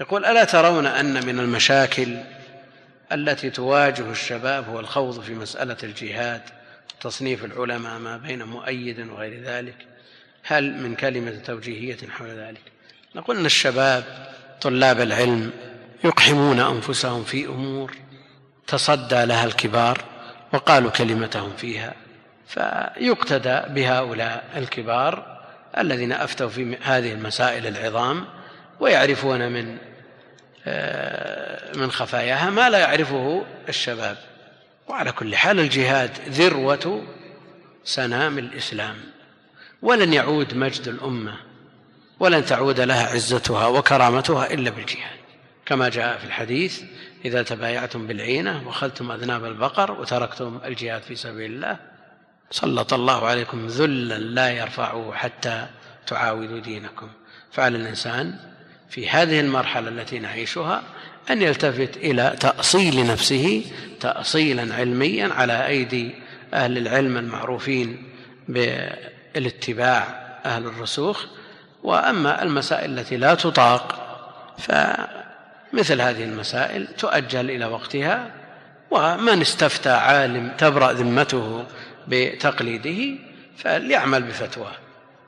يقول ألا ترون أن من المشاكل التي تواجه الشباب هو الخوض في مسألة الجهاد تصنيف العلماء ما بين مؤيد وغير ذلك؟ هل من كلمة توجيهية حول ذلك؟ نقول إن الشباب طلاب العلم يقحمون أنفسهم في أمور تصدى لها الكبار وقالوا كلمتهم فيها فيقتدى بهؤلاء الكبار الذين أفتوا في هذه المسائل العظام ويعرفون من آه، من خفاياها ما لا يعرفه الشباب. وعلى كل حال الجهاد ذروة سنام الإسلام. ولن يعود مجد الأمة ولن تعود لها عزتها وكرامتها إلا بالجهاد. كما جاء في الحديث إذا تبايعتم بالعينة وأخذتم أذناب البقر وتركتم الجهاد في سبيل الله سلط الله عليكم ذلا لا يرفعه حتى تعاودوا دينكم. فعلى الإنسان في هذه المرحلة التي نعيشها أن يلتفت إلى تأصيل نفسه تاصيلا علميا على أيدي أهل العلم المعروفين بالاتباع أهل الرسوخ. وأما المسائل التي لا تطاق فمثل هذه المسائل تؤجل إلى وقتها ومن استفتى عالم تبرأ ذمته بتقليده فليعمل بفتواه